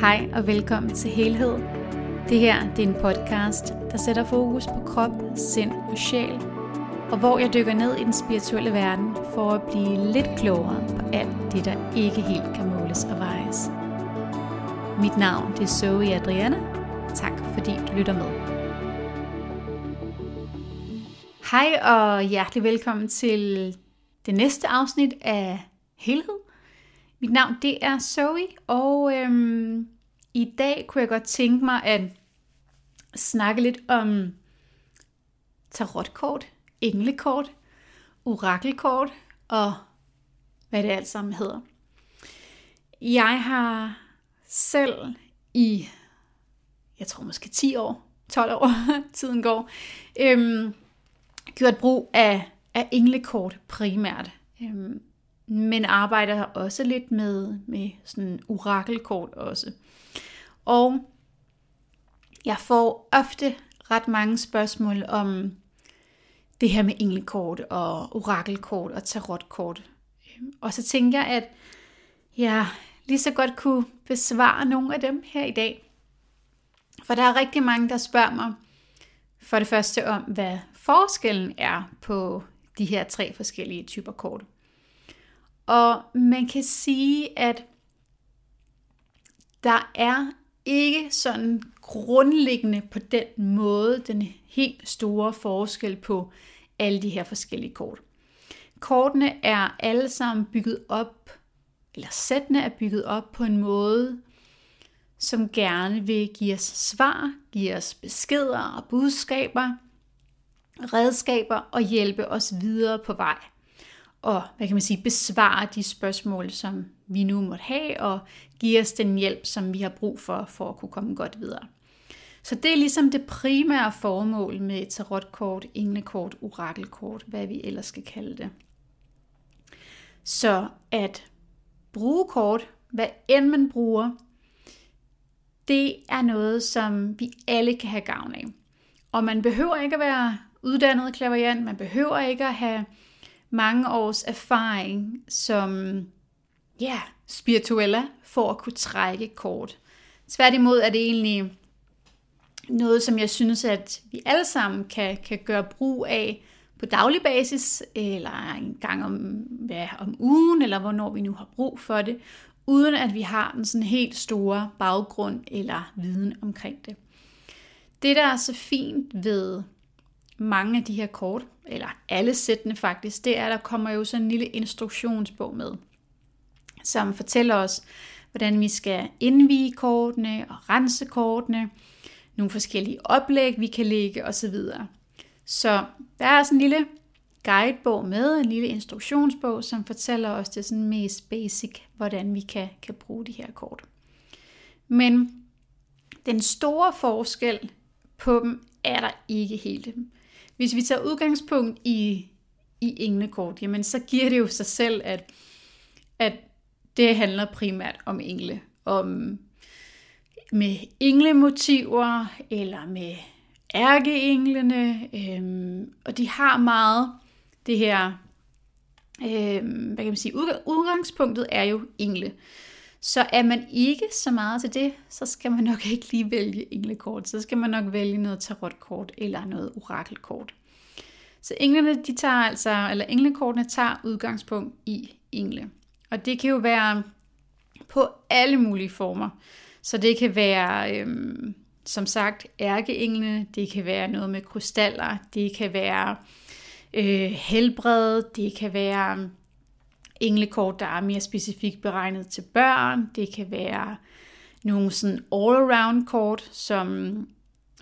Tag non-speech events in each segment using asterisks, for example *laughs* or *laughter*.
Hej og velkommen til Helhed. Det her det er en podcast, der sætter fokus på krop, sind og sjæl, og hvor jeg dykker ned i den spirituelle verden for at blive lidt klogere på alt det, der ikke helt kan måles og vejes. Mit navn det er Zoe Adriana. Tak fordi du lytter med. Hej og hjertelig velkommen til det næste afsnit af Helhed. Mit navn det er Zoe, og øhm, i dag kunne jeg godt tænke mig at snakke lidt om tarotkort, englekort, orakelkort og hvad det alt sammen hedder. Jeg har selv i, jeg tror måske 10 år, 12 år, *laughs* tiden går, øhm, gjort brug af, af englekort primært. Øhm, men arbejder også lidt med, med sådan orakelkort også. Og jeg får ofte ret mange spørgsmål om det her med englekort og orakelkort og tarotkort. Øhm, og så tænker jeg, at jeg lige så godt kunne besvare nogle af dem her i dag. For der er rigtig mange, der spørger mig for det første om, hvad forskellen er på de her tre forskellige typer kort. Og man kan sige, at der er ikke sådan grundlæggende på den måde den helt store forskel på alle de her forskellige kort. Kortene er alle sammen bygget op, eller sættene er bygget op på en måde, som gerne vil give os svar, give os beskeder og budskaber, redskaber og hjælpe os videre på vej og hvad kan man sige, besvare de spørgsmål, som vi nu måtte have, og give os den hjælp, som vi har brug for, for at kunne komme godt videre. Så det er ligesom det primære formål med tarotkort, englekort, orakelkort, hvad vi ellers skal kalde det. Så at bruge kort, hvad end man bruger, det er noget, som vi alle kan have gavn af. Og man behøver ikke at være uddannet klaverjant, man behøver ikke at have mange års erfaring som ja, spirituella for at kunne trække kort. Tværtimod er det egentlig noget, som jeg synes, at vi alle sammen kan, kan gøre brug af på daglig basis, eller en gang om, hvad, om ugen, eller hvornår vi nu har brug for det, uden at vi har en sådan helt store baggrund eller viden omkring det. Det, der er så fint ved mange af de her kort, eller alle sættene faktisk, det er, at der kommer jo sådan en lille instruktionsbog med, som fortæller os, hvordan vi skal indvige kortene og rense kortene, nogle forskellige oplæg, vi kan lægge osv. Så der er sådan en lille guidebog med, en lille instruktionsbog, som fortæller os det sådan mest basic, hvordan vi kan, kan bruge de her kort. Men den store forskel på dem er der ikke helt. Hvis vi tager udgangspunkt i, i englekort, jamen så giver det jo sig selv, at, at det handler primært om engle. Om med englemotiver, eller med ærkeenglene, øhm, og de har meget det her, øhm, hvad kan man sige, udgangspunktet er jo engle. Så er man ikke så meget til det, så skal man nok ikke lige vælge englekort. Så skal man nok vælge noget tarotkort eller noget orakelkort. Så englene, de tager altså, eller englekortene tager udgangspunkt i engle. Og det kan jo være på alle mulige former. Så det kan være, øhm, som sagt, ærkeenglene, det kan være noget med krystaller, det kan være øh, helbred, det kan være englekort, der er mere specifikt beregnet til børn. Det kan være nogle sådan all-around kort, som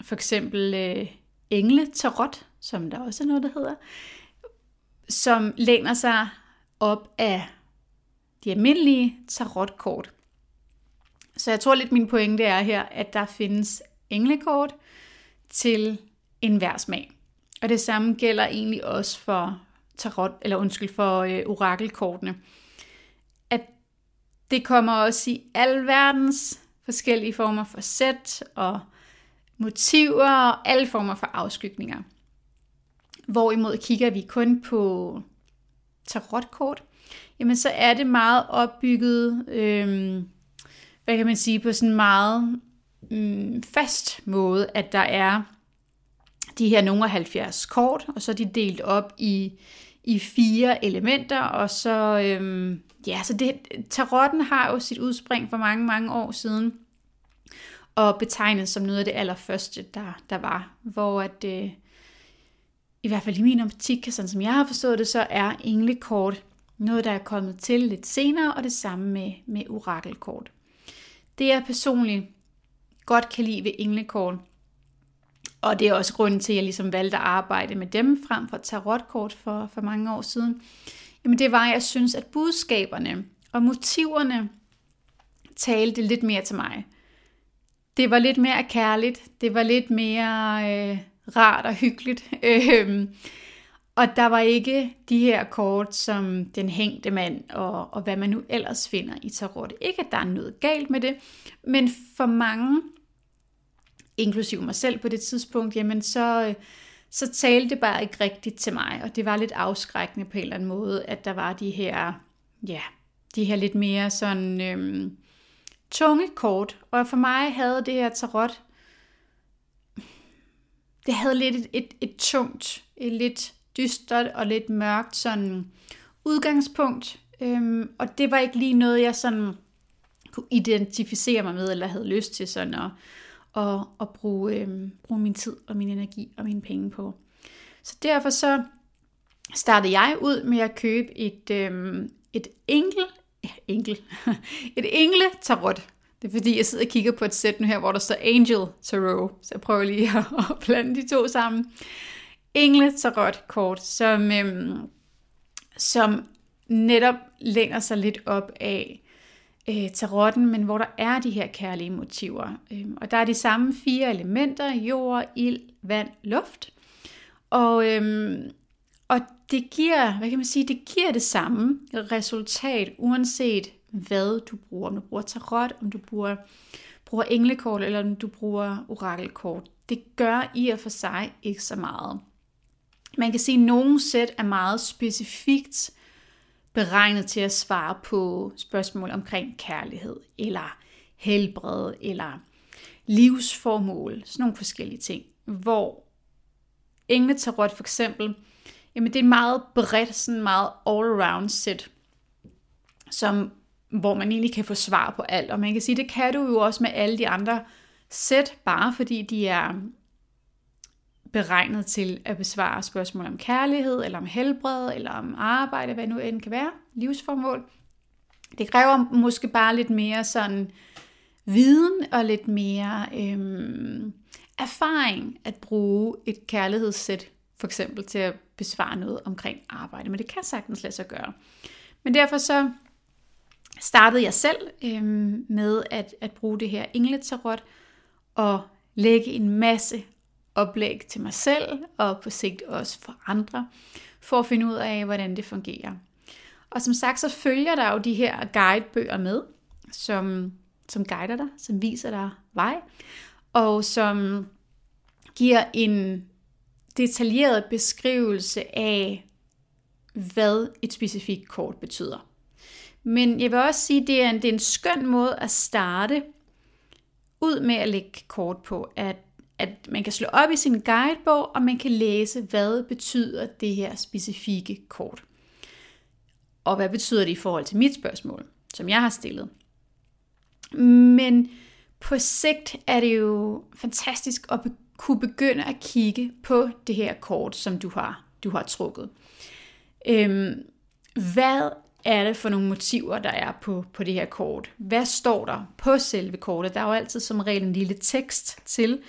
for eksempel øh, engle tarot, som der også er noget, der hedder, som læner sig op af de almindelige tarotkort. Så jeg tror lidt, min pointe er her, at der findes englekort til enhver smag. Og det samme gælder egentlig også for tarot, eller undskyld, for øh, orakelkortene. At det kommer også i alverdens forskellige former for sæt og motiver og alle former for afskygninger. Hvorimod kigger vi kun på tarotkort, jamen så er det meget opbygget, øh, hvad kan man sige, på sådan en meget mm, fast måde, at der er de her nogle af 70 kort, og så er de delt op i, i fire elementer, og så, øhm, ja, så det, tarotten har jo sit udspring for mange, mange år siden, og betegnet som noget af det allerførste, der, der var, hvor at, øh, i hvert fald i min optik, sådan som jeg har forstået det, så er englekort noget, der er kommet til lidt senere, og det samme med, med orakelkort. Det jeg personligt godt kan lide ved englekort, og det er også grunden til, at jeg ligesom valgte at arbejde med dem frem for tarotkort for, for mange år siden, jamen det var, at jeg synes, at budskaberne og motiverne talte lidt mere til mig. Det var lidt mere kærligt, det var lidt mere øh, rart og hyggeligt. *laughs* Øhm, og der var ikke de her kort som den hængte mand og, og hvad man nu ellers finder i tarot. Ikke at der er noget galt med det, men for mange, inklusive mig selv på det tidspunkt, jamen så, øh, så talte det bare ikke rigtigt til mig, og det var lidt afskrækkende på en eller anden måde, at der var de her, ja, de her lidt mere sådan øhm, tunge kort. Og for mig havde det her tarot det havde lidt et, et, et tungt, et lidt dystert og lidt mørkt sådan udgangspunkt. Øhm, og det var ikke lige noget, jeg sådan kunne identificere mig med, eller havde lyst til sådan at, at, at bruge, øh, bruge min tid og min energi og mine penge på. Så derfor så startede jeg ud med at købe et, øh, et enkel, enkel, *laughs* et engle tarot det er fordi, jeg sidder og kigger på et sæt nu her, hvor der står Angel Tarot. Så jeg prøver lige *laughs* at, at blande de to sammen. Engle Tarot kort, som, øhm, som netop længer sig lidt op af øh, tarotten, men hvor der er de her kærlige motiver. Øh, og der er de samme fire elementer, jord, ild, vand, luft. Og, øh, og det giver, hvad kan man sige, det giver det samme resultat, uanset hvad du bruger. Om du bruger tarot, om du bruger, bruger englekort, eller om du bruger orakelkort. Det gør i og for sig ikke så meget. Man kan sige, at nogle sæt er meget specifikt beregnet til at svare på spørgsmål omkring kærlighed, eller helbred, eller livsformål, sådan nogle forskellige ting. Hvor engletarot for eksempel, jamen det er meget bredt, sådan meget all-around sæt, som hvor man egentlig kan få svar på alt. Og man kan sige, det kan du jo også med alle de andre sæt, bare fordi de er beregnet til at besvare spørgsmål om kærlighed, eller om helbred, eller om arbejde, hvad nu end kan være, livsformål. Det kræver måske bare lidt mere sådan viden og lidt mere øhm, erfaring at bruge et kærlighedssæt, for eksempel til at besvare noget omkring arbejde, men det kan sagtens lade sig gøre. Men derfor så startede jeg selv øhm, med at, at bruge det her engletarot og lægge en masse oplæg til mig selv og på sigt også for andre, for at finde ud af, hvordan det fungerer. Og som sagt, så følger der jo de her guidebøger med, som, som guider dig, som viser dig vej, og som giver en detaljeret beskrivelse af, hvad et specifikt kort betyder. Men jeg vil også sige, at det er en, det er en skøn måde at starte ud med at lægge kort på, at, at man kan slå op i sin guidebog, og man kan læse, hvad betyder det her specifikke kort. Og hvad betyder det i forhold til mit spørgsmål, som jeg har stillet. Men på sigt er det jo fantastisk at be- kunne begynde at kigge på det her kort, som du har, du har trukket. Øhm, hvad er det for nogle motiver, der er på, på det her kort? Hvad står der på selve kortet? Der er jo altid som regel en lille tekst til.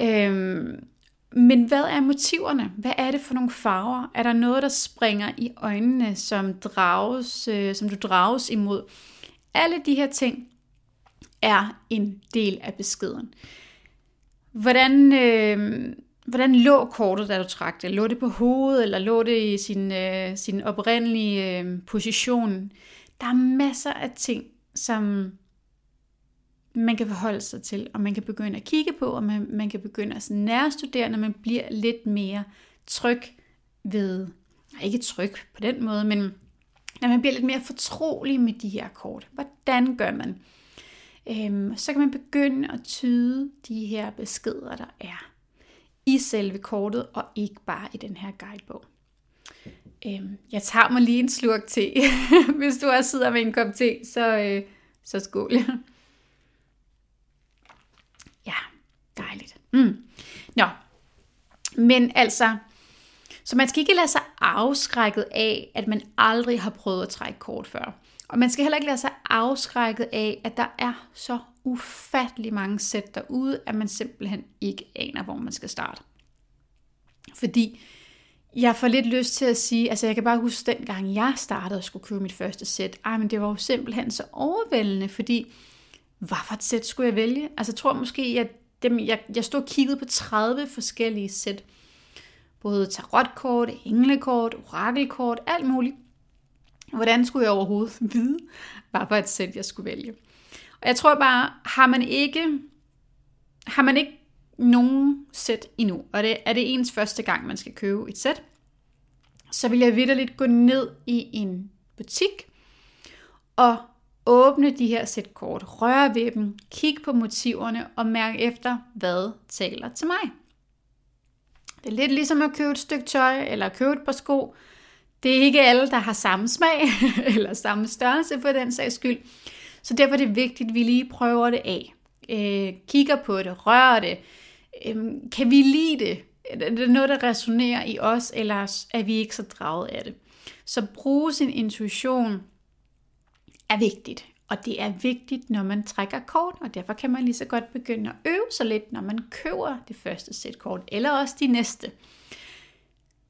Øhm, men hvad er motiverne? Hvad er det for nogle farver? Er der noget, der springer i øjnene, som, drages, øh, som du drages imod? Alle de her ting er en del af beskeden. Hvordan, øh, Hvordan lå kortet, da du trak det? Lå det på hovedet, eller lå det i sin, øh, sin oprindelige øh, position? Der er masser af ting, som man kan forholde sig til, og man kan begynde at kigge på, og man, man kan begynde at nærstudere, når man bliver lidt mere tryg ved, ikke tryg på den måde, men når man bliver lidt mere fortrolig med de her kort. Hvordan gør man? øhm, så kan man begynde at tyde de her beskeder, der er i selve kortet, og ikke bare i den her guidebog. Øhm, jeg tager mig lige en slurk te. *laughs* Hvis du også sidder med en kop te, så, øh, så skål. ja, dejligt. Mm. Nå, men altså, så man skal ikke lade sig afskrækket af, at man aldrig har prøvet at trække kort før. Og man skal heller ikke lade sig afskrækket af, at der er så ufattelig mange sæt derude, at man simpelthen ikke aner, hvor man skal starte. Fordi jeg får lidt lyst til at sige, altså jeg kan bare huske dengang jeg startede og skulle købe mit første sæt, ej, men det var jo simpelthen så overvældende, fordi hvad for et sæt skulle jeg vælge? Altså jeg tror måske, at dem, jeg, jeg stod og kiggede på 30 forskellige sæt. Både tarotkort, englekort, orakelkort, alt muligt. Hvordan skulle jeg overhovedet *laughs* vide, hvad for et sæt jeg skulle vælge? Og jeg tror bare, har man ikke, har man ikke nogen sæt endnu, og det er det ens første gang, man skal købe et sæt, så vil jeg vidderligt gå ned i en butik og åbne de her sæt kort, røre ved dem, kig på motiverne og mærk efter, hvad taler til mig. Det er lidt ligesom at købe et stykke tøj eller købe et par sko. Det er ikke alle, der har samme smag *laughs* eller samme størrelse for den sags skyld. Så derfor er det vigtigt, at vi lige prøver det af. Øh, kigger på det, rører det. Øh, kan vi lide det? Er det noget, der resonerer i os, eller er vi ikke så draget af det? Så brug sin intuition er vigtigt. Og det er vigtigt, når man trækker kort, og derfor kan man lige så godt begynde at øve sig lidt, når man køber det første sæt kort, eller også de næste.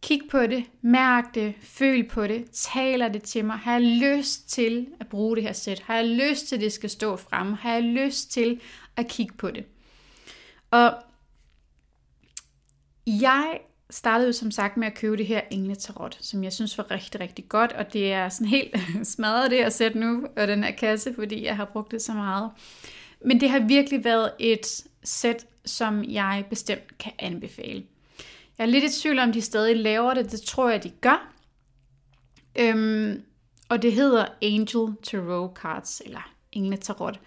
Kig på det, mærk det, føl på det, taler det til mig. Har jeg lyst til at bruge det her sæt? Har jeg lyst til, at det skal stå frem? Har jeg lyst til at kigge på det? Og jeg startede jo som sagt med at købe det her Engle Tarot, som jeg synes var rigtig, rigtig godt, og det er sådan helt *laughs* smadret det at sætte nu, og den her kasse, fordi jeg har brugt det så meget. Men det har virkelig været et sæt, som jeg bestemt kan anbefale. Jeg er lidt i tvivl om, de stadig laver det. Det tror jeg, de gør. Øhm, og det hedder Angel Tarot Cards, eller Engle Tarot.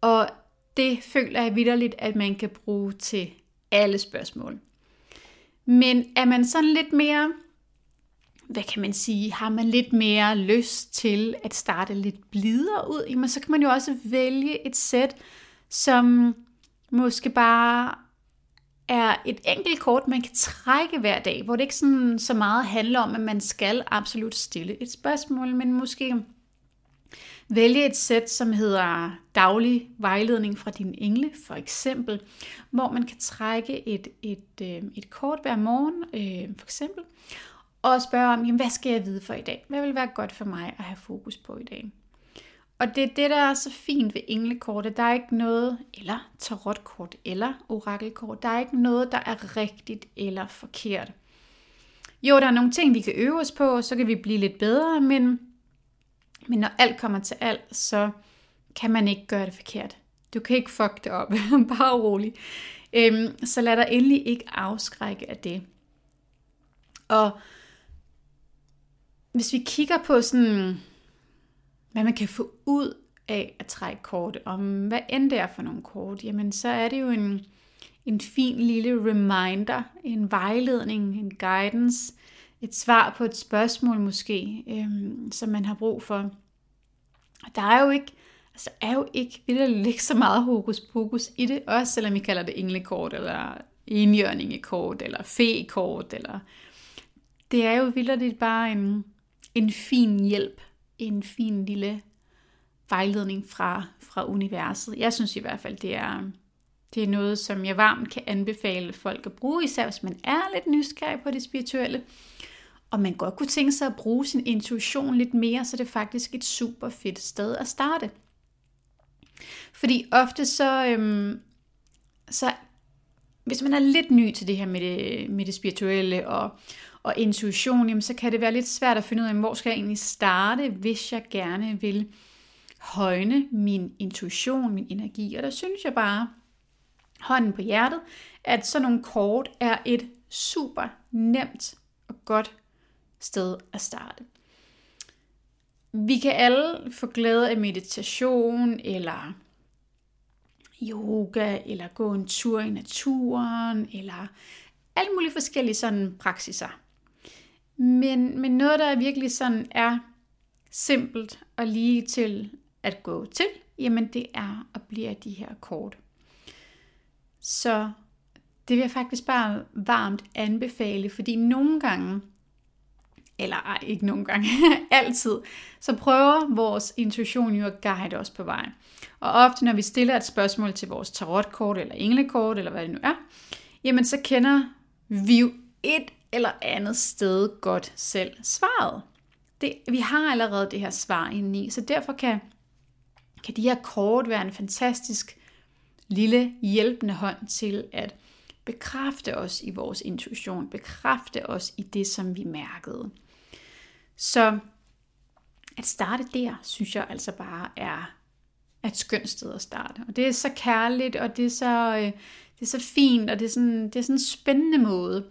Og det føler jeg vidderligt, at man kan bruge til alle spørgsmål. Men er man sådan lidt mere, hvad kan man sige, har man lidt mere lyst til at starte lidt blidere ud, jamen så kan man jo også vælge et sæt, som måske bare er et enkelt kort, man kan trække hver dag, hvor det ikke sådan så meget handler om, at man skal absolut stille et spørgsmål, men måske vælge et sæt, som hedder daglig vejledning fra din engle, for eksempel, hvor man kan trække et, et, øh, et kort hver morgen, øh, for eksempel, og spørge om, jamen, hvad skal jeg vide for i dag? Hvad vil være godt for mig at have fokus på i dag? Og det er det, der er så fint ved englekortet. Der er ikke noget, eller tarotkort, eller orakelkort. Der er ikke noget, der er rigtigt eller forkert. Jo, der er nogle ting, vi kan øve os på, så kan vi blive lidt bedre, men, men når alt kommer til alt, så kan man ikke gøre det forkert. Du kan ikke fuck det op. *laughs* Bare rolig. Øhm, så lad dig endelig ikke afskrække af det. Og hvis vi kigger på sådan hvad man kan få ud af at trække kort, om hvad end det er for nogle kort, jamen så er det jo en, en fin lille reminder, en vejledning, en guidance, et svar på et spørgsmål måske, øhm, som man har brug for. Og der er jo ikke, altså er jo ikke, vil ikke så meget hokus pokus i det, også selvom I kalder det englekort, eller enhjørningekort, eller fekort, eller det er jo vildt bare en, en fin hjælp en fin lille vejledning fra, fra universet. Jeg synes i hvert fald, det er, det er noget, som jeg varmt kan anbefale folk at bruge, især hvis man er lidt nysgerrig på det spirituelle. Og man godt kunne tænke sig at bruge sin intuition lidt mere, så det er faktisk et super fedt sted at starte. Fordi ofte så, øhm, så hvis man er lidt ny til det her med det, med det spirituelle og, og intuition, jamen, så kan det være lidt svært at finde ud af, hvor skal jeg egentlig starte, hvis jeg gerne vil højne min intuition, min energi. Og der synes jeg bare, hånden på hjertet, at sådan nogle kort er et super nemt og godt sted at starte. Vi kan alle få glæde af meditation, eller yoga, eller gå en tur i naturen, eller alle mulige forskellige sådan praksiser. Men, men noget, der er virkelig sådan er simpelt og lige til at gå til, jamen det er at blive de her kort. Så det vil jeg faktisk bare varmt anbefale, fordi nogle gange, eller ej, ikke nogen gange, *laughs* altid, så prøver vores intuition jo at guide os på vejen. Og ofte, når vi stiller et spørgsmål til vores tarotkort, eller englekort, eller hvad det nu er, jamen så kender vi jo et eller andet sted godt selv svaret. Det, vi har allerede det her svar indeni, så derfor kan, kan de her kort være en fantastisk lille hjælpende hånd til at bekræfte os i vores intuition, bekræfte os i det, som vi mærkede. Så at starte der, synes jeg altså bare er et skønt sted at starte. Og det er så kærligt, og det er så, øh, det er så fint, og det er, sådan, det er sådan en spændende måde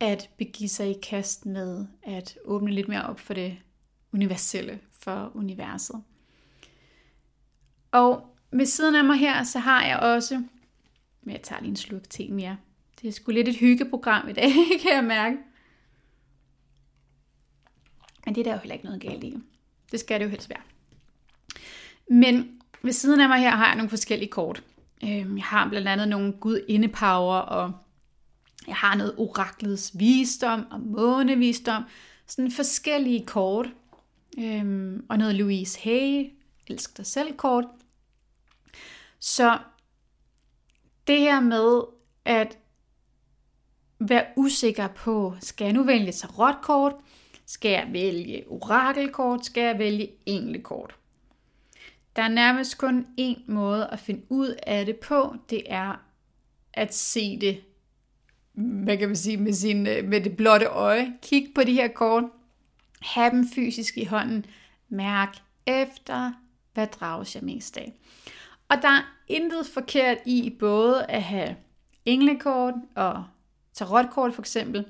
at begive sig i kast med at åbne lidt mere op for det universelle, for universet. Og ved siden af mig her, så har jeg også, men jeg tager lige en slurk te mere. Det er sgu lidt et hyggeprogram i dag, *laughs* kan jeg mærke. Men det er der jo heller ikke noget galt i. Det skal det jo helst være. Men ved siden af mig her har jeg nogle forskellige kort. Øhm, jeg har blandt andet nogle gudindepower, og jeg har noget oraklets visdom og månevisdom. Sådan forskellige kort. Øhm, og noget Louise Hay, elsk dig selv kort. Så det her med at være usikker på, skal jeg nu vælge tarotkort? Skal jeg vælge orakelkort? Skal jeg vælge englekort? Der er nærmest kun én måde at finde ud af det på, det er at se det, hvad kan man sige, med, sin, med det blotte øje. Kig på de her kort, have dem fysisk i hånden, mærk efter, hvad drages jeg mest af. Og der er intet forkert i både at have englekort og tarotkort for eksempel.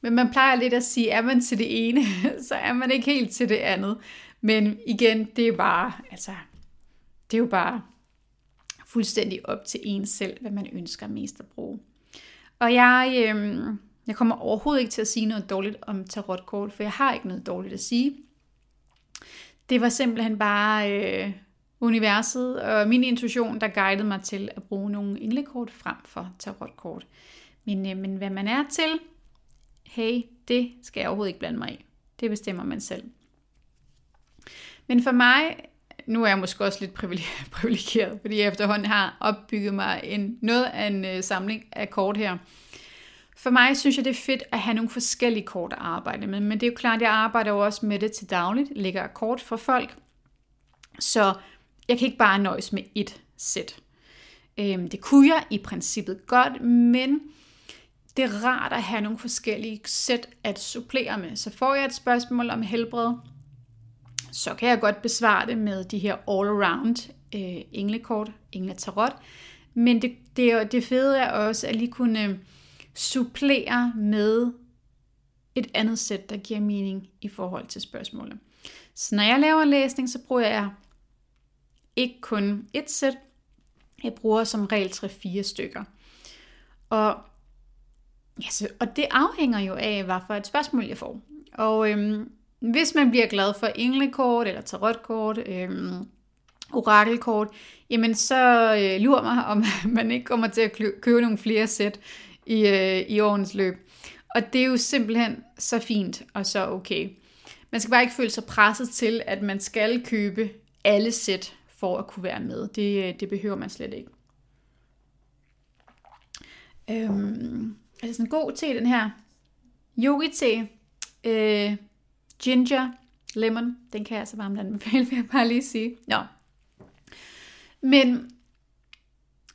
Men man plejer lidt at sige, er man til det ene, *laughs* så er man ikke helt til det andet. Men igen, det er bare, altså, det er jo bare fuldstændig op til en selv, hvad man ønsker mest at bruge. Og jeg, øh, jeg kommer overhovedet ikke til at sige noget dårligt om tarotkort, for jeg har ikke noget dårligt at sige. Det var simpelthen bare øh, universet og min intuition, der guidede mig til at bruge nogle englekort frem for tarotkort. Men, øh, men hvad man er til, hey, det skal jeg overhovedet ikke blande mig i. Det bestemmer man selv. Men for mig nu er jeg måske også lidt *laughs* privilegeret, fordi jeg efterhånden har opbygget mig en, noget af en øh, samling af kort her. For mig synes jeg, det er fedt at have nogle forskellige kort at arbejde med, men det er jo klart, at jeg arbejder jo også med det til dagligt, lægger kort for folk, så jeg kan ikke bare nøjes med et sæt. Øhm, det kunne jeg i princippet godt, men det er rart at have nogle forskellige sæt at supplere med. Så får jeg et spørgsmål om helbred, så kan jeg godt besvare det med de her all-around øh, englekort, engletarot. Men det, det, det fede er også at lige kunne øh, supplere med et andet sæt, der giver mening i forhold til spørgsmålet. Så når jeg laver en læsning, så bruger jeg ikke kun et sæt, jeg bruger som regel 3-4 stykker. Og, ja, så, og det afhænger jo af, hvad for et spørgsmål jeg får. Og øhm, hvis man bliver glad for englekort eller tarotkort, øhm, orakelkort, jamen så øh, lurer mig, om *laughs* man ikke kommer til at købe nogle flere sæt i, øh, i årens løb. Og det er jo simpelthen så fint og så okay. Man skal bare ikke føle sig presset til, at man skal købe alle sæt for at kunne være med. Det, øh, det behøver man slet ikke. Øhm, altså det sådan en god te, den her? Yogi-te. Øh, Ginger lemon, den kan jeg altså varmt anbefale, vil jeg bare lige sige. Nå. Men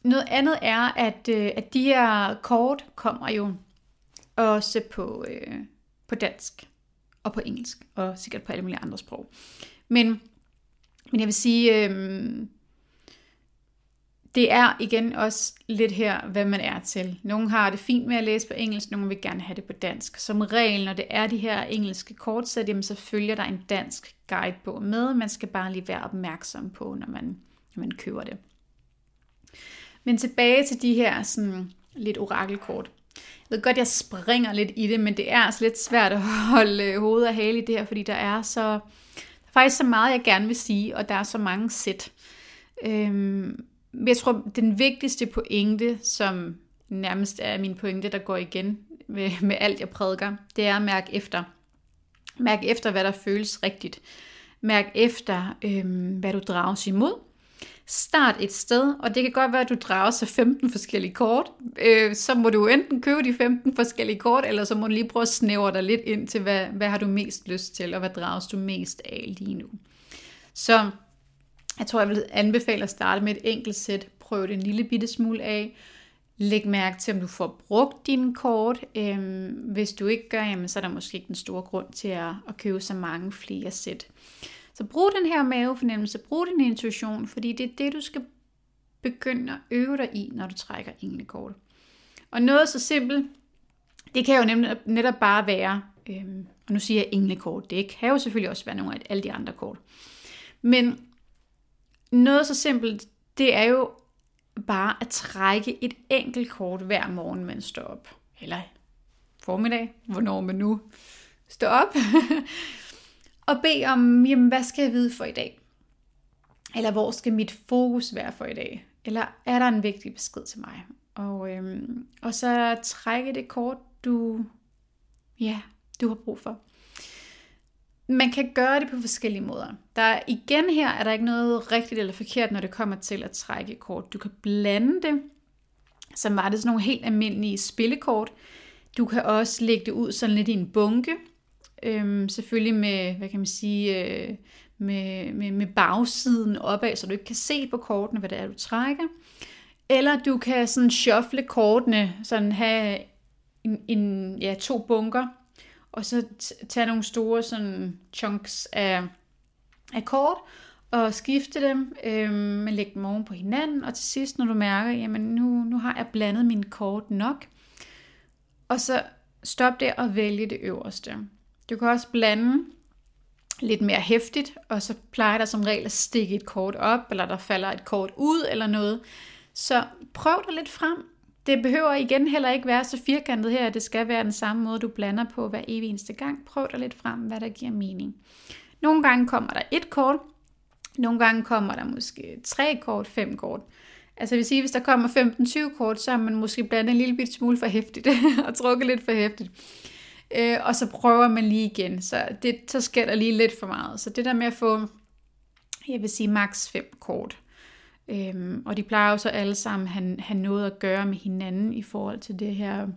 noget andet er, at, øh, at de her kort kommer jo også på, øh, på dansk og på engelsk, og sikkert på alle mulige andre sprog. Men, men jeg vil sige, øh, det er igen også lidt her, hvad man er til. Nogle har det fint med at læse på engelsk, nogle vil gerne have det på dansk. Som regel, når det er de her engelske kortsæt, jamen, så følger der en dansk guidebog med. Man skal bare lige være opmærksom på, når man, når man køber det. Men tilbage til de her sådan, lidt orakelkort. Jeg ved godt, jeg springer lidt i det, men det er altså lidt svært at holde hovedet og hale i det her, fordi der er så der er faktisk så meget, jeg gerne vil sige, og der er så mange sæt. Øhm, jeg tror, den vigtigste pointe, som nærmest er min pointe, der går igen med, med alt, jeg prædiker, det er at mærke efter. Mærk efter, hvad der føles rigtigt. Mærk efter, øh, hvad du drages imod. Start et sted, og det kan godt være, at du drager sig 15 forskellige kort. Øh, så må du enten købe de 15 forskellige kort, eller så må du lige prøve at snævre dig lidt ind til, hvad, hvad har du mest lyst til, og hvad drages du mest af lige nu. Så jeg tror, jeg vil anbefale at starte med et enkelt sæt. Prøv det en lille bitte smule af. Læg mærke til, om du får brugt dine kort. Øhm, hvis du ikke gør, jamen, så er der måske ikke den store grund til at, at købe så mange flere sæt. Så brug den her mavefornemmelse, brug din intuition, fordi det er det, du skal begynde at øve dig i, når du trækker englekort. Og noget så simpelt, det kan jo nemlig netop bare være, øhm, og nu siger jeg englekort, det kan jo selvfølgelig også være nogle af alle de andre kort. Men noget så simpelt, det er jo bare at trække et enkelt kort hver morgen, man står op. Eller formiddag, hvornår man nu står op. *laughs* og bede om, jamen, hvad skal jeg vide for i dag? Eller hvor skal mit fokus være for i dag? Eller er der en vigtig besked til mig? Og, øhm, og så trække det kort, du, ja, du har brug for. Man kan gøre det på forskellige måder. Der er, igen her er der ikke noget rigtigt eller forkert, når det kommer til at trække kort. Du kan blande det, som var det sådan nogle helt almindelige spillekort. Du kan også lægge det ud sådan lidt i en bunke, øhm, selvfølgelig med, hvad kan man sige, øh, med, med, med bagsiden opad, så du ikke kan se på kortene, hvad det er, du trækker. Eller du kan sådan shuffle kortene, sådan have en, en, ja, to bunker, og så tage nogle store sådan chunks af, af kort, og skifte dem, øh, men lægge dem oven på hinanden, og til sidst, når du mærker, jamen nu, nu har jeg blandet min kort nok, og så stop der og vælge det øverste. Du kan også blande lidt mere hæftigt, og så plejer der som regel at stikke et kort op, eller der falder et kort ud eller noget. Så prøv dig lidt frem. Det behøver igen heller ikke være så firkantet her, at det skal være den samme måde, du blander på hver evig eneste gang. Prøv dig lidt frem, hvad der giver mening. Nogle gange kommer der et kort, nogle gange kommer der måske tre kort, fem kort. Altså jeg vil sige, hvis der kommer 15-20 kort, så har man måske blandet en lille bit smule for hæftigt, *laughs* og trukket lidt for hæftigt. Øh, og så prøver man lige igen. Så, det, så sker der lige lidt for meget. Så det der med at få, jeg vil sige, maks 5 kort. Øhm, og de plejer jo så alle sammen at have, have noget at gøre med hinanden i forhold til det her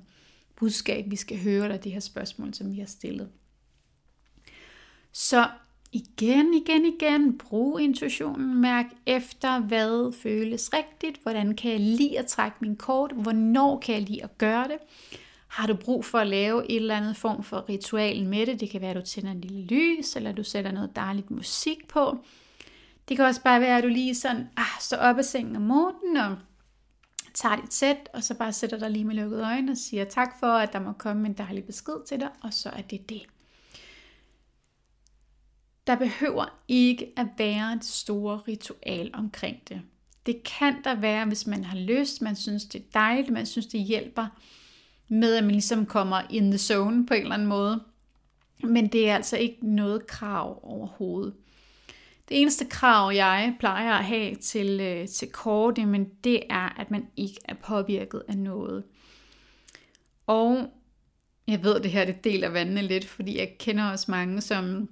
budskab, vi skal høre, eller det her spørgsmål, som vi har stillet. Så igen, igen, igen, brug intuitionen, mærk efter, hvad føles rigtigt, hvordan kan jeg lide at trække min kort, hvornår kan jeg lide at gøre det, har du brug for at lave et eller andet form for ritual med det? Det kan være, at du tænder en lille lys, eller du sætter noget dejligt musik på. Det kan også bare være, at du lige sådan, ah, står op af sengen om morgenen, og tager dit sæt, og så bare sætter dig lige med lukkede øjne og siger tak for, at der må komme en dejlig besked til dig, og så er det det. Der behøver ikke at være et store ritual omkring det. Det kan der være, hvis man har lyst, man synes det er dejligt, man synes det hjælper med at man ligesom kommer in the zone på en eller anden måde. Men det er altså ikke noget krav overhovedet. Det eneste krav, jeg plejer at have til, øh, til kort, men det er, at man ikke er påvirket af noget. Og jeg ved, at det her det deler vandene lidt, fordi jeg kender også mange, som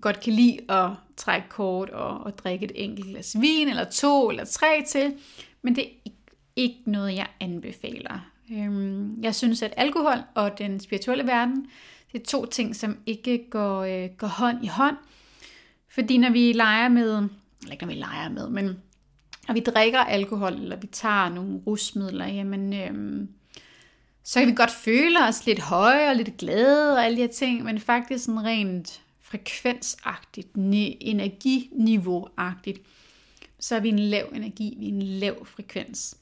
godt kan lide at trække kort og, og drikke et enkelt glas vin, eller to, eller tre til. Men det er ikke noget, jeg anbefaler. Øhm, jeg synes, at alkohol og den spirituelle verden, det er to ting, som ikke går, øh, går hånd i hånd. Fordi når vi leger med, eller ikke når vi leger med, men når vi drikker alkohol, eller vi tager nogle rusmidler, jamen, øhm, så kan vi godt føle os lidt høje og lidt glade og alle de her ting, men faktisk sådan rent frekvensagtigt, energiniveauagtigt, så er vi en lav energi, vi er en lav frekvens.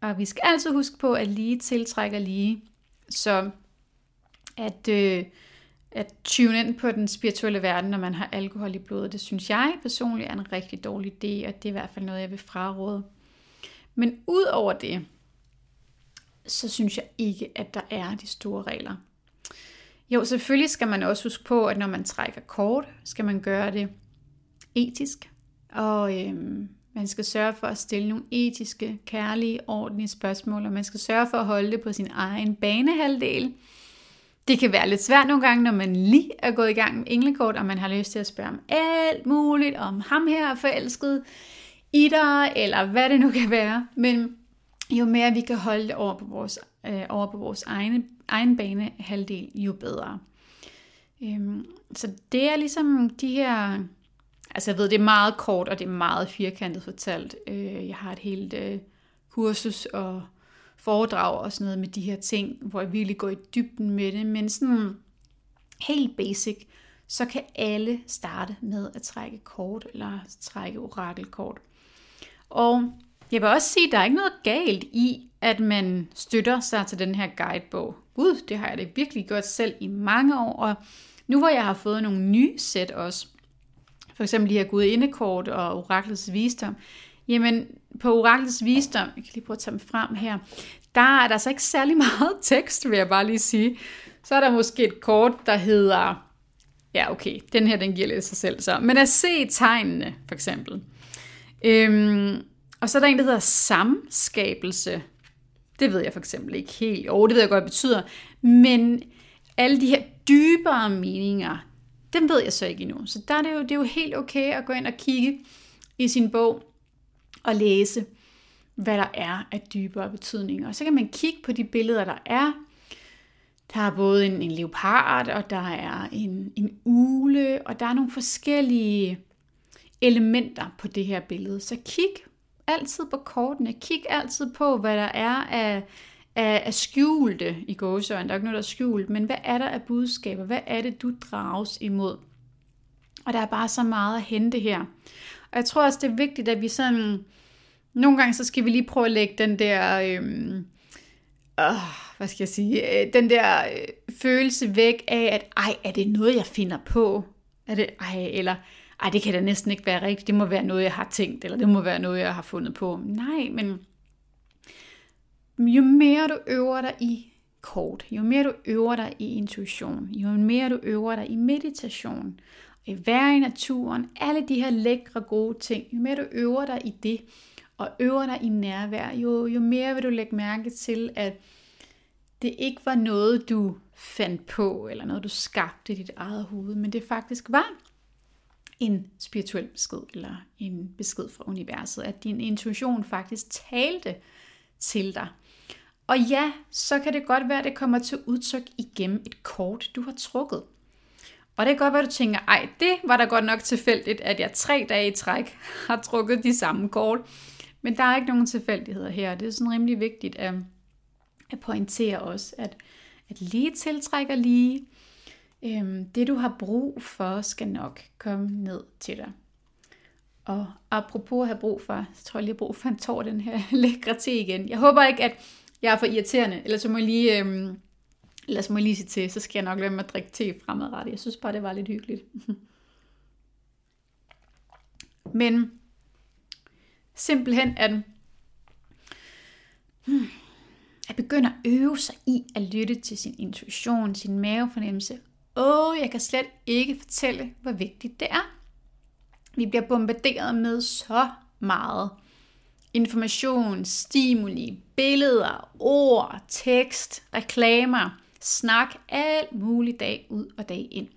Og vi skal altid huske på, at lige tiltrækker lige. Så at, øh, at tune ind på den spirituelle verden, når man har alkohol i blodet, det synes jeg personligt er en rigtig dårlig idé, og det er i hvert fald noget, jeg vil fraråde. Men ud over det, så synes jeg ikke, at der er de store regler. Jo, selvfølgelig skal man også huske på, at når man trækker kort, skal man gøre det etisk. Og øhm, man skal sørge for at stille nogle etiske, kærlige, ordentlige spørgsmål, og man skal sørge for at holde det på sin egen banehalvdel. Det kan være lidt svært nogle gange, når man lige er gået i gang med englekort, og man har lyst til at spørge om alt muligt, om ham her er forelsket i dig, eller hvad det nu kan være. Men jo mere vi kan holde det over på vores, øh, over på vores egen, egen banehalvdel, jo bedre. Øhm, så det er ligesom de her Altså jeg ved, det er meget kort, og det er meget firkantet fortalt. Øh, jeg har et helt øh, kursus og foredrag og sådan noget med de her ting, hvor jeg virkelig går i dybden med det. Men sådan helt basic, så kan alle starte med at trække kort eller trække orakelkort. Og jeg vil også sige, at der er ikke noget galt i, at man støtter sig til den her guidebog. Gud, det har jeg det virkelig gjort selv i mange år, og nu hvor jeg har fået nogle nye sæt også, for eksempel de her gudindekort og oraklets visdom, jamen på oraklets visdom, jeg kan lige prøve at tage dem frem her, der er der så ikke særlig *laughs* meget tekst, vil jeg bare lige sige. Så er der måske et kort, der hedder, ja okay, den her den giver lidt sig selv så, men at se tegnene for eksempel. Øhm, og så er der en, der hedder samskabelse. Det ved jeg for eksempel ikke helt. Jo, det ved jeg godt, hvad det betyder. Men alle de her dybere meninger, dem ved jeg så ikke endnu. Så der er det, jo, det er jo helt okay at gå ind og kigge i sin bog og læse, hvad der er af dybere betydninger. Og så kan man kigge på de billeder, der er. Der er både en, en leopard, og der er en, en ule, og der er nogle forskellige elementer på det her billede. Så kig altid på kortene. Kig altid på, hvad der er af, af, af skjulte i gåsøjne. Der er ikke noget, der er skjult, men hvad er der af budskaber? Hvad er det, du drages imod? Og der er bare så meget at hente her. Og jeg tror også, det er vigtigt, at vi sådan... Nogle gange, så skal vi lige prøve at lægge den der... Øhm, øh, hvad skal jeg sige? Øh, den der øh, følelse væk af, at ej, er det noget, jeg finder på? Er det, ej, eller ej, det kan da næsten ikke være rigtigt. Det må være noget, jeg har tænkt, eller det må være noget, jeg har fundet på. Nej, men jo mere du øver dig i kort, jo mere du øver dig i intuition, jo mere du øver dig i meditation, være i naturen, alle de her lækre gode ting, jo mere du øver dig i det, og øver dig i nærvær, jo, jo mere vil du lægge mærke til, at det ikke var noget, du fandt på, eller noget, du skabte i dit eget hoved, men det faktisk var en spirituel besked, eller en besked fra universet, at din intuition faktisk talte til dig. Og ja, så kan det godt være, at det kommer til udtryk igennem et kort, du har trukket. Og det kan godt være, at du tænker, ej, det var da godt nok tilfældigt, at jeg tre dage i træk *laughs* har trukket de samme kort. Men der er ikke nogen tilfældigheder her. Det er sådan rimelig vigtigt at, at pointere også, at, at lige tiltrækker lige. Øhm, det du har brug for, skal nok komme ned til dig. Og apropos at have brug for, så tror jeg lige, jeg har brug for en tår den her *laughs* lækre te igen. Jeg håber ikke, at jeg er for irriterende, eller så må jeg lige, øhm, eller så må jeg lige sige til, så skal jeg nok lade mig at drikke te fremadrettet. Jeg synes bare, det var lidt hyggeligt. *laughs* Men simpelthen at, hmm. at begynde at øve sig i at lytte til sin intuition, sin mavefornemmelse. Åh, jeg kan slet ikke fortælle, hvor vigtigt det er. Vi bliver bombarderet med så meget information, stimuli, billeder, ord, tekst, reklamer, snak, alt muligt dag ud og dag ind.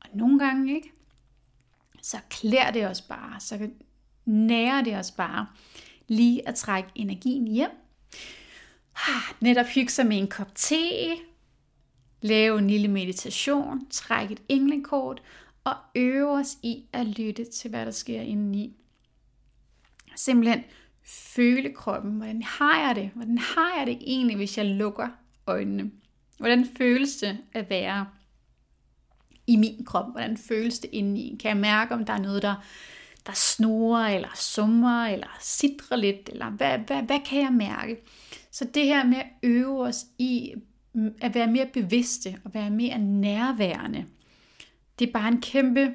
Og nogle gange, ikke? Så klæder det os bare, så nærer det os bare lige at trække energien hjem. Ah, netop hygge sig med en kop te, lave en lille meditation, trække et englekort og øve os i at lytte til, hvad der sker indeni. Simpelthen føle kroppen. Hvordan har jeg det? Hvordan har jeg det egentlig, hvis jeg lukker øjnene? Hvordan føles det at være i min krop? Hvordan føles det indeni? Kan jeg mærke, om der er noget, der, der snorer, eller summer, eller sidrer lidt? Eller hvad, hvad, hvad kan jeg mærke? Så det her med at øve os i mm, at være mere bevidste og være mere nærværende, det er bare en kæmpe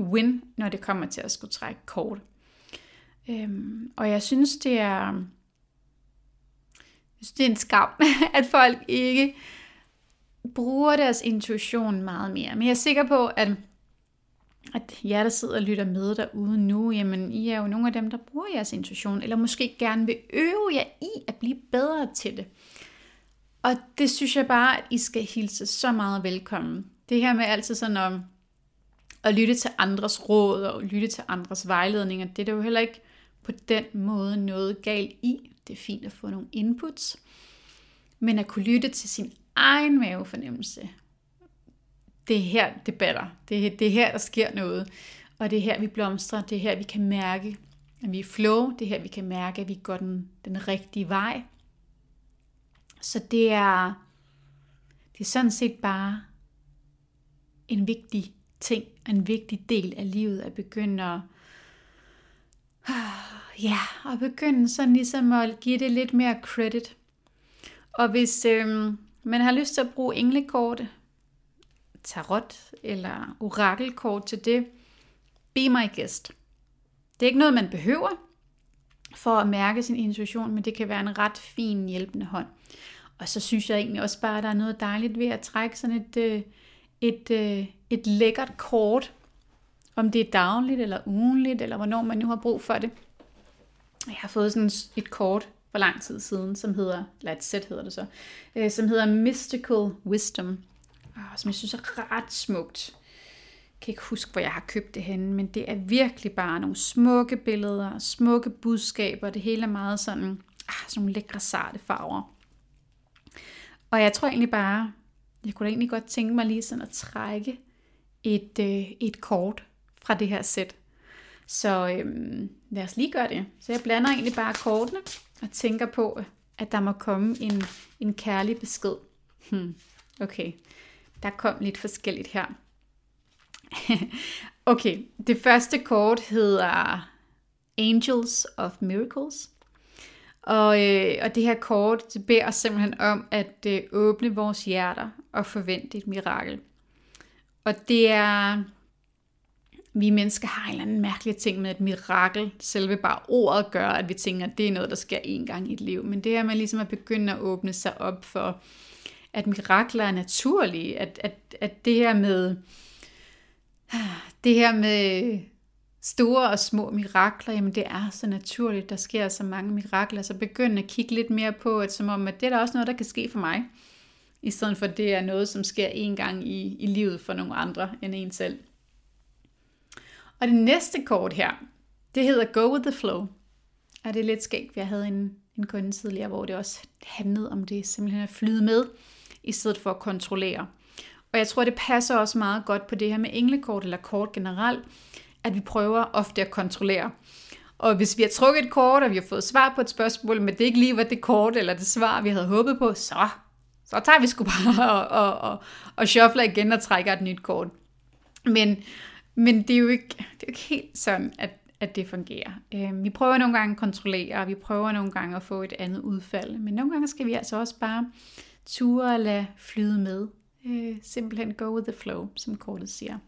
win, når det kommer til at skulle trække kort. Øhm, og jeg synes, det er, jeg synes, det er en skam, *laughs* at folk ikke bruger deres intuition meget mere. Men jeg er sikker på, at, at jer, der sidder og lytter med derude nu, jamen I er jo nogle af dem, der bruger jeres intuition, eller måske gerne vil øve jer i at blive bedre til det. Og det synes jeg bare, at I skal hilse så meget velkommen. Det her med altid sådan at, at lytte til andres råd og lytte til andres vejledninger, det er der jo heller ikke på den måde noget galt i. Det er fint at få nogle inputs. Men at kunne lytte til sin egen mavefornemmelse, det er her, det batter. Det er, det er her, der sker noget. Og det er her, vi blomstrer. Det er her, vi kan mærke, at vi er flow. Det er her, vi kan mærke, at vi går den, den rigtige vej. Så det er, det er sådan set bare en vigtig ting, en vigtig del af livet at begynde at, ja, og begynde sådan ligesom at give det lidt mere credit. Og hvis øhm, man har lyst til at bruge englekort, tarot eller orakelkort til det, be my guest. Det er ikke noget, man behøver for at mærke sin intuition, men det kan være en ret fin hjælpende hånd. Og så synes jeg egentlig også bare, at der er noget dejligt ved at trække sådan et, øh, et, et, et lækkert kort, om det er dagligt eller ugenligt, eller hvornår man nu har brug for det. Jeg har fået sådan et kort for lang tid siden, som hedder, eller et sæt hedder det så, øh, som hedder Mystical Wisdom, som jeg synes er ret smukt. Jeg kan ikke huske, hvor jeg har købt det henne, men det er virkelig bare nogle smukke billeder, smukke budskaber, det hele er meget sådan, ah, sådan nogle lækre sarte farver. Og jeg tror egentlig bare, jeg kunne da egentlig godt tænke mig lige sådan at trække et, øh, et kort fra det her sæt. Så øhm, lad os lige gøre det. Så jeg blander egentlig bare kortene og tænker på, at der må komme en, en kærlig besked. Hmm. Okay, der kom lidt forskelligt her. *laughs* okay, det første kort hedder Angels of Miracles. Og, øh, og det her kort det beder os simpelthen om at øh, åbne vores hjerter og forvente et mirakel. Og det er, vi mennesker har en eller anden mærkelig ting med et mirakel. Selve bare ordet gør, at vi tænker, at det er noget, der sker én gang i et liv. Men det her med ligesom at begynde at åbne sig op for, at mirakler er naturlige. At, at, at det her med det her med store og små mirakler, jamen det er så naturligt, der sker så mange mirakler, så begynd at kigge lidt mere på, at som om, at det er da også noget, der kan ske for mig, i stedet for at det er noget, som sker en gang i, i livet for nogle andre end en selv. Og det næste kort her, det hedder Go with the Flow. Og det er lidt skægt, jeg havde en, en kunde tidligere, hvor det også handlede om det simpelthen at flyde med, i stedet for at kontrollere. Og jeg tror, det passer også meget godt på det her med englekort eller kort generelt, at vi prøver ofte at kontrollere. Og hvis vi har trukket et kort, og vi har fået svar på et spørgsmål, men det ikke lige var det kort eller det svar, vi havde håbet på, så, så tager vi sgu bare *laughs* og, og, og, og shuffler igen og trækker et nyt kort. Men, men det, er jo ikke, det er jo ikke helt sådan, at, at det fungerer. Øh, vi prøver nogle gange at kontrollere, og vi prøver nogle gange at få et andet udfald. Men nogle gange skal vi altså også bare ture og lade flyde med. Øh, simpelthen go with the flow, som kortet siger.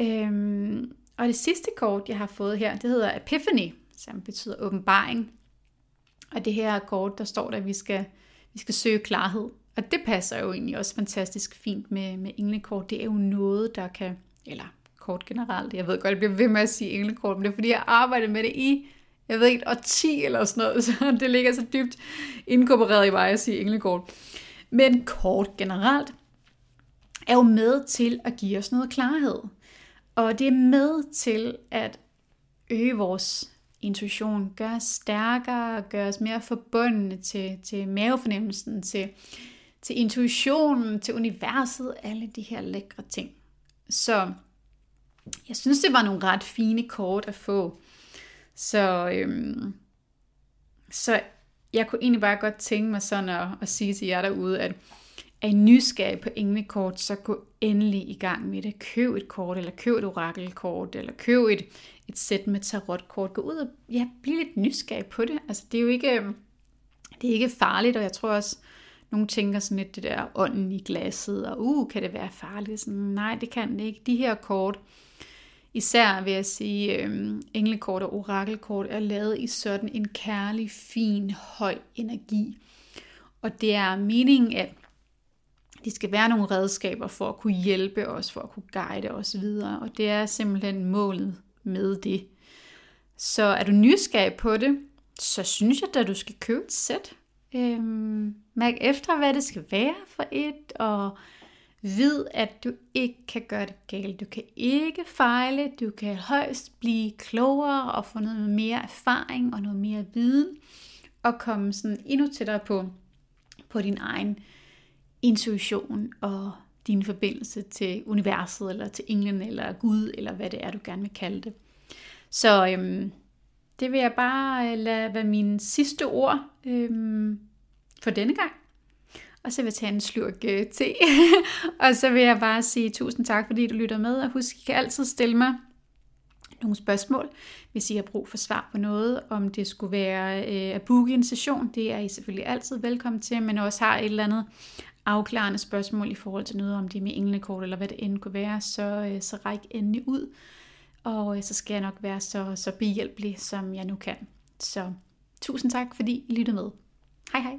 Øhm, og det sidste kort, jeg har fået her, det hedder Epiphany, som betyder åbenbaring. Og det her kort, der står der, at vi skal, vi skal søge klarhed. Og det passer jo egentlig også fantastisk fint med, med englekort. Det er jo noget, der kan, eller kort generelt, jeg ved godt, jeg bliver ved med at sige englekort, men det er fordi, jeg arbejder med det i, jeg ved ikke, 10 eller sådan noget, *laughs* så det ligger så dybt inkorporeret i mig at sige englekort. Men kort generelt er jo med til at give os noget klarhed. Og det er med til at øge vores intuition, gøre os stærkere, gøre os mere forbundne til, til mavefornemmelsen, til, til intuitionen, til universet, alle de her lækre ting. Så jeg synes, det var nogle ret fine kort at få. Så, øhm, så jeg kunne egentlig bare godt tænke mig sådan at, at sige til jer derude, at er I nysgerrige på englekort, så gå endelig i gang med det. Køb et kort, eller køb et orakelkort, eller køb et, et sæt med tarotkort. Gå ud og ja, bliv lidt nysgerrig på det. Altså, det er jo ikke, øhm, det er ikke farligt, og jeg tror også, nogle tænker sådan lidt det der ånden i glasset, og uh, kan det være farligt? Sådan, nej, det kan det ikke. De her kort, Især vil jeg sige, øhm, englekort og orakelkort er lavet i sådan en kærlig, fin, høj energi. Og det er meningen, at de skal være nogle redskaber for at kunne hjælpe os, for at kunne guide os videre. Og det er simpelthen målet med det. Så er du nysgerrig på det, så synes jeg at du skal købe et sæt. Øhm, mærk efter, hvad det skal være for et, og vid, at du ikke kan gøre det galt. Du kan ikke fejle, du kan højst blive klogere og få noget mere erfaring og noget mere viden, og komme sådan endnu tættere på, på din egen intuition og din forbindelse til universet, eller til englen, eller Gud, eller hvad det er, du gerne vil kalde det. Så øhm, det vil jeg bare øh, lade være mine sidste ord øhm, for denne gang. Og så vil jeg tage en slurk øh, te. *laughs* og så vil jeg bare sige tusind tak, fordi du lytter med. Og husk, I kan altid stille mig nogle spørgsmål, hvis I har brug for svar på noget. Om det skulle være øh, at booke en session, det er I selvfølgelig altid velkommen til, men også har et eller andet afklarende spørgsmål i forhold til noget om det er med englekort, eller hvad det end kunne være, så, øh, så ræk endelig ud. Og øh, så skal jeg nok være så, så behjælpelig, som jeg nu kan. Så tusind tak, fordi I lyttede med. Hej hej.